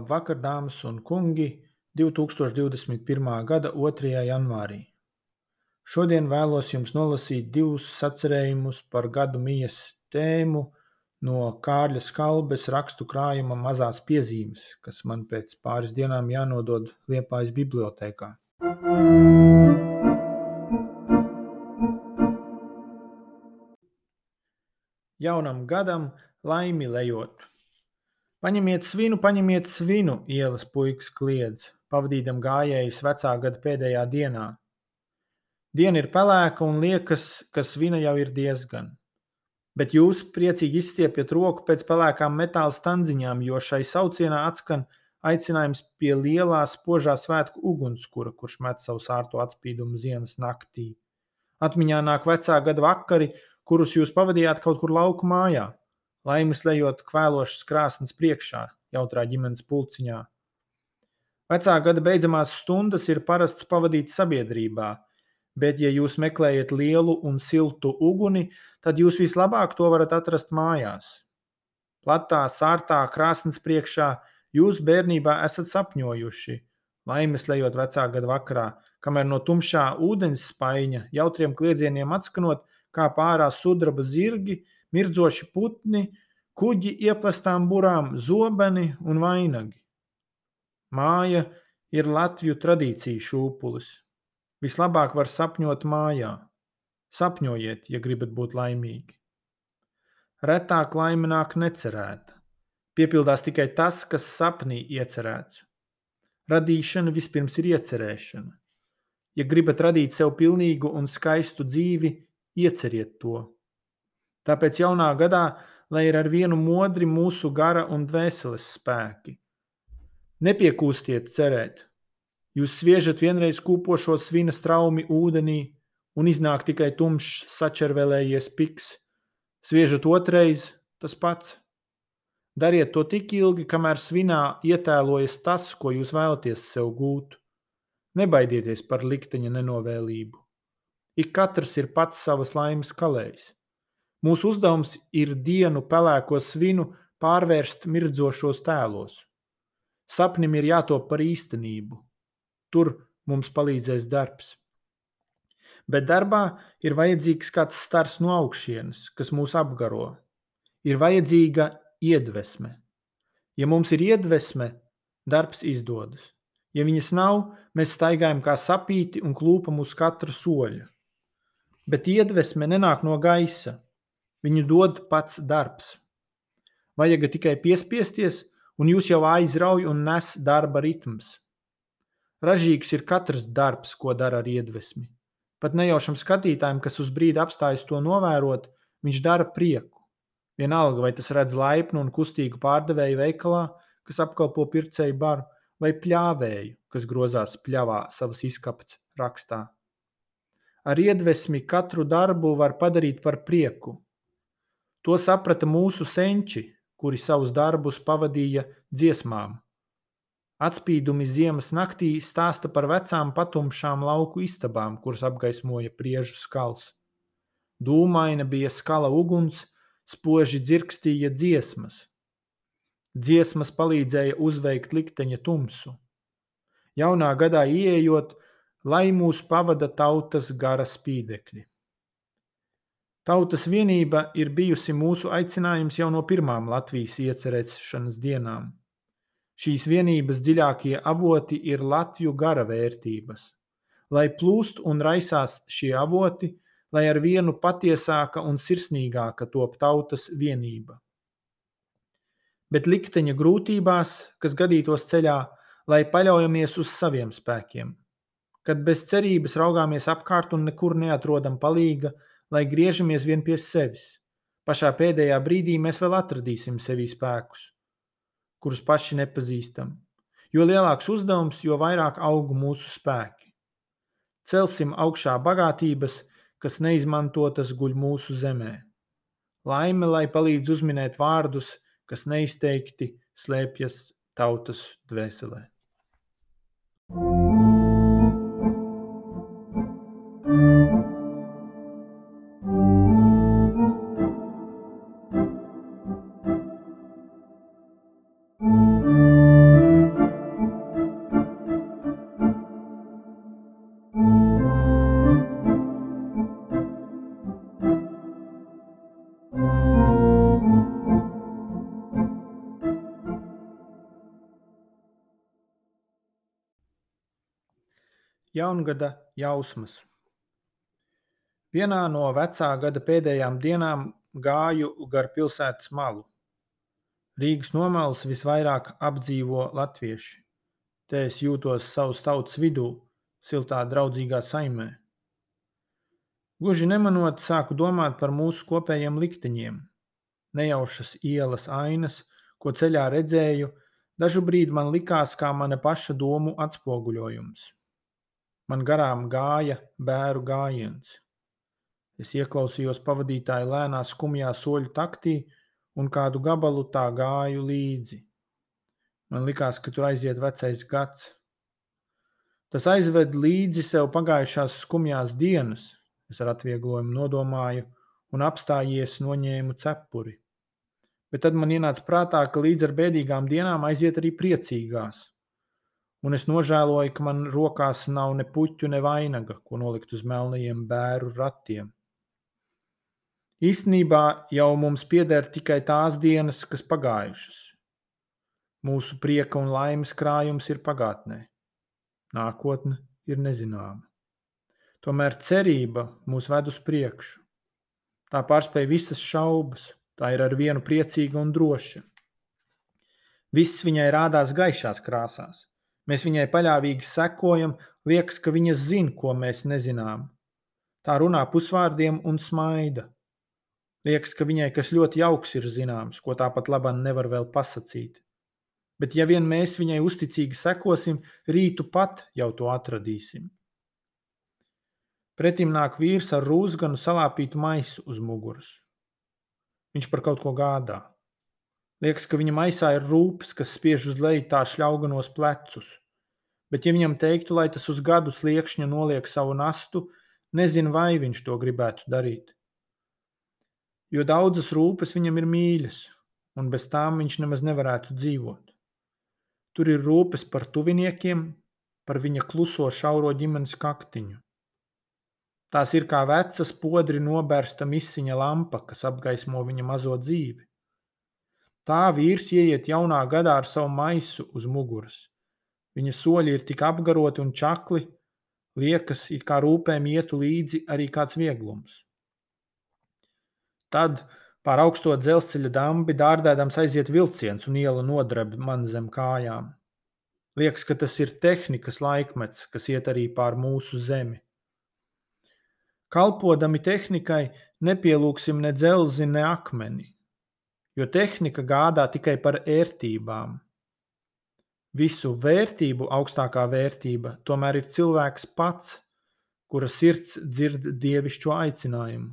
Labvakar, dāmas un kungi, 2021. gada 2. janvārī. Šodien vēlos jums nolasīt divus sacerējumus par gadu mijas tēmu no Kārļa Skalbes rakstu krājuma mazās piezīmes, kas man pēc pāris dienām jānodod Liepājas bibliotēkā. Jaunam gadam laimi lejot! Paņemiet svinu, paņemiet svinu, ielas puikas kliedz, pavadīdam gājējus vecā gada pēdējā dienā. Diena ir pelēka un liekas, ka svina jau ir diezgan. Bet jūs priecīgi izstiepjat roku pēc pelēkām metāla standziņām, jo šai saucienā atskan aicinājums pie lielā spožā svētku ugunskura, kurš met savu sārto atspīdumu ziemas naktī. Atmiņā nāk vecā gada vakari, kurus jūs pavadījāt kaut kur lauku mājā laimes lejot kvēlošas krāsnes priekšā, jautrā ģimenes pulciņā. Vecā gada beidzamās stundas ir parasts pavadīt sabiedrībā, bet, ja jūs meklējat lielu un siltu uguni, tad jūs vislabāk to varat atrast mājās. Platā, sārtā krāsnes priekšā jūs bērnībā esat sapņojuši, laimes lejot vecā gada vakarā, kamēr no tumšā ūdens spaiņa jautriem kliedzieniem atskanot, kā pārā sudraba zirgi, mirdzoši putni, kuģi ieplastām burām, zobeni un vainagi. Māja ir Latviju tradīciju šūpulis. Vislabāk var sapņot mājā. Sapņojiet, ja gribat būt laimīgi. Retāk laime nāk necerēta. Piepildās tikai tas, kas sapnī iecerēts. Radīšana vispirms ir iecerēšana. Ja gribat radīt sev pilnīgu un skaistu dzīvi, ieceriet to. Tāpēc jaunā gadā, lai ir ar vienu modri mūsu gara un dvēseles spēki. Nepiekūstiet cerēt. Jūs sviežat vienreiz kūpošo svina straumi ūdenī, un iznāk tikai tumšs, sačervēlējies piks. Sviežat otrais, tas pats. Dariet to tik ilgi, kamēr svinā ietēlojas tas, ko jūs vēlaties sev gūt. Nebaidieties par likteņa nenovēlību. Ik katrs ir pats savas laimes kalējs. Mūsu uzdevums ir dienu pelēko svinu pārvērst mirdzošos tēlos. Sapnim ir jātop par īstenību. Tur mums palīdzēs darbs. Bet darbā ir vajadzīgs kāds stars no augšienes, kas mūs apgaro. Ir vajadzīga iedvesme. Ja mums ir iedvesme, darbs izdodas. Ja viņas nav, mēs staigājam kā sapīti un klūpam uz katra soļa. Bet iedvesme nenāk no gaisa, Viņu dod pats darbs. Vajag tikai piespiesties, un jūs jau aizrauj un nes darba ritms. Ražīgs ir katrs darbs, ko dara ar iedvesmi. Pat nejaušam skatītājam, kas uz brīdi apstājas to novērot, viņš dara prieku. Vienalga, vai tas redz laipnu un kustīgu pārdevēju veikalā, kas apkalpo pircēju baru, vai pļāvēju, kas grozās pļavā savas izkapes rakstā. Ar iedvesmi katru darbu var padarīt par prieku, To saprata mūsu senči, kuri savus darbus pavadīja dziesmām. Atspīdumi ziemas naktī stāsta par vecām patumšām lauku istabām, kuras apgaismoja priežu skals. Dūmaina bija skala uguns, spoži dzirkstīja dziesmas. Dziesmas palīdzēja uzveikt likteņa tumsu. Jaunā gadā ieejot, lai mūs pavada tautas gara spīdekļi. Tautas vienība ir bijusi mūsu aicinājums jau no pirmām Latvijas iecerēšanas dienām. Šīs vienības dziļākie avoti ir Latviju gara vērtības. Lai plūst un raisās šie avoti, lai ar vienu patiesāka un sirsnīgāka top tautas vienība. Bet likteņa grūtībās, kas gadītos ceļā, lai paļaujamies uz saviem spēkiem. Kad bez cerības raugāmies apkārt un nekur neatrodam palīga, lai griežamies vien pie sevis. Pašā pēdējā brīdī mēs vēl atradīsim sevī spēkus, kurus paši nepazīstam. Jo lielāks uzdevums, jo vairāk aug mūsu spēki. Celsim augšā bagātības, kas neizmantotas guļ mūsu zemē. Laime, lai palīdz uzminēt vārdus, kas neizteikti slēpjas tautas dvēselē. Jaungada jausmas. Vienā no vecā gada pēdējām dienām gāju gar pilsētas malu. Rīgas nomals visvairāk apdzīvo latvieši. Te es jūtos savas tautas vidū, siltā draudzīgā saimē. Gluži nemanot, sāku domāt par mūsu kopējiem likteņiem. Nejaušas ielas ainas, ko ceļā redzēju, dažu brīdi man likās kā mana paša domu atspoguļojums. Man garām gāja bēru gājiens. Es ieklausījos pavadītāja lēnā skumjā soļu taktī un kādu gabalu tā gāju līdzi. Man likās, ka tur aiziet vecais gads. Tas aizved līdzi sev pagājušās skumjās dienas, es ar atvieglojumu nodomāju, un apstājies noņēmu cepuri. Bet tad man ienāca prātā, ka līdz ar bēdīgām dienām aiziet arī priecīgās un es nožēloju, ka man rokās nav ne puķu, ne vainaga, ko nolikt uz melnajiem bēru ratiem. Īstenībā jau mums pieder tikai tās dienas, kas pagājušas. Mūsu prieka un laimes krājums ir pagātnē. Nākotne ir nezināma. Tomēr cerība mūs ved uz priekšu. Tā pārspēj visas šaubas, tā ir ar vienu priecīga un droša. Viss viņai rādās gaišās krāsās, Mēs viņai paļāvīgi sekojam, liekas, ka viņa zina, ko mēs nezinām. Tā runā pusvārdiem un smaida. Liekas, ka viņai kas ļoti jauks ir zināms, ko tāpat labāk nevar vēl pasakīt. Bet, ja vien mēs viņai uzticīgi sekosim, rītu pat jau to atradīsim. Pretim nāk vīrs ar rūsganu salāpītu maisu uz muguras. Viņš par kaut ko gādā. Liekas, ka viņa maisā ir rūpes, kas spiež uz leju tā šļauganos plecus. Bet, ja viņam teiktu, lai tas uz gadu sliekšņa noliek savu nastu, nezinu, vai viņš to gribētu darīt. Jo daudzas rūpes viņam ir mīļas, un bez tām viņš nemaz nevarētu dzīvot. Tur ir rūpes par tuviniekiem, par viņa kluso šauro ģimenes kaktiņu. Tās ir kā vecas podri nobērsta misiņa lampa, kas apgaismo viņa mazo dzīvi. Tā vīrs ieiet jaunā gadā ar savu maisu uz muguras. Viņa soļi ir tik apgaroti un čakli, liekas, it kā rūpēm ietu līdzi arī kāds vieglums. Tad pār augsto dzelzceļa dambi dārdēdams aiziet vilciens un iela nodreb man zem kājām. Liekas, ka tas ir tehnikas laikmets, kas iet arī pār mūsu zemi. Kalpodami tehnikai nepielūksim ne dzelzi, ne akmeni, jo tehnika gādā tikai par ērtībām. Visu vērtību augstākā vērtība tomēr ir cilvēks pats, kura sirds dzird dievišķo aicinājumu.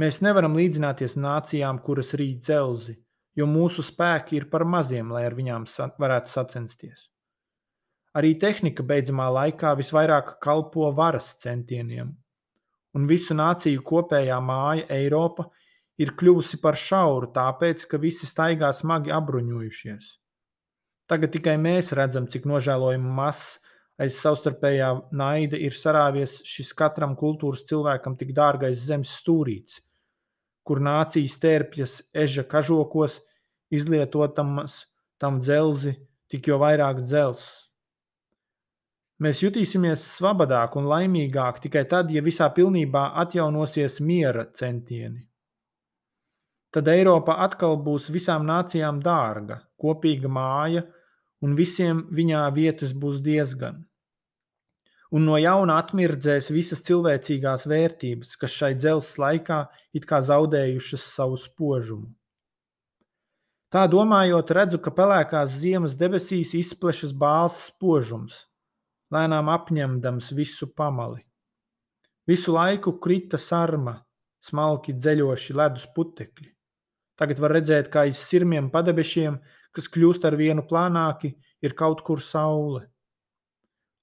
Mēs nevaram līdzināties nācijām, kuras rīt dzelzi, jo mūsu spēki ir par maziem, lai ar viņām varētu sacensties. Arī tehnika beidzamā laikā visvairāk kalpo varas centieniem, un visu nāciju kopējā māja Eiropa ir kļuvusi par šauru, tāpēc, ka visi staigā smagi apbruņojušies. Tagad tikai mēs redzam, cik nožēlojami mazs aiz savstarpējā naida ir sarāvies šis katram kultūras cilvēkam tik dārgais zemes stūrītis, kur nācijas tērpjas eža kažokos, izlietotamas tam dzelzi, tik jo vairāk dzels. Mēs jutīsimies svabadāk un laimīgāk tikai tad, ja visā pilnībā atjaunosies miera centieni. Tad Eiropa atkal būs visām nācijām dārga, kopīga māja, un visiem viņā vietas būs diezgan. Un no jauna atmirdzēs visas cilvēcīgās vērtības, kas šai dzelzs laikā it kā zaudējušas savu spožumu. Tā domājot, redzu, ka pelēkās ziemas debesīs izplešas bāls spožums, lēnām apņemdams visu pamali. Visu laiku krita sarma, smalki dzeļoši ledus putekļi. Tagad var redzēt, kā aiz sirmiem padebešiem, kas kļūst ar vienu plānāki, ir kaut kur saule.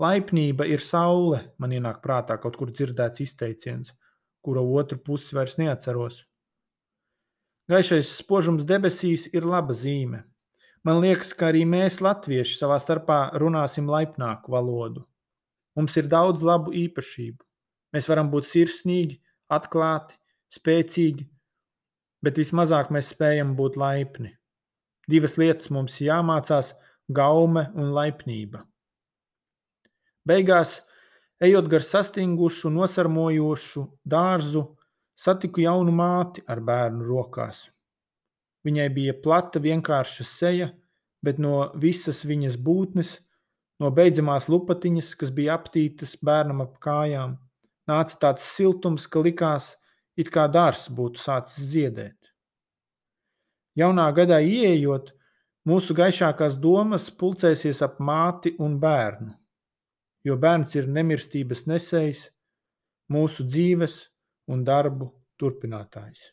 Laipnība ir saule, man ienāk prātā kaut kur dzirdēts izteiciens, kura otru pusi vairs neatceros. Gaišais spožums debesīs ir laba zīme. Man liekas, ka arī mēs, latvieši, savā starpā runāsim laipnāku valodu. Mums ir daudz labu īpašību. Mēs varam būt sirsnīgi, atklāti, spēcīgi, bet vismazāk mēs spējam būt laipni. Divas lietas mums jāmācās - gaume un laipnība. Beigās, ejot gar sastingušu, nosarmojošu dārzu, satiku jaunu māti ar bērnu rokās. Viņai bija plata, vienkārša seja, bet no visas viņas būtnes, no beidzamās lupatiņas, kas bija aptītas bērnam ap kājām, nāca tāds siltums, ka likās, it kā dārs būtu sācis ziedēt. Jaunā gadā ieejot, mūsu gaišākās domas pulcēsies ap māti un bērnu, jo bērns ir nemirstības nesējs, mūsu dzīves un darbu turpinātājs.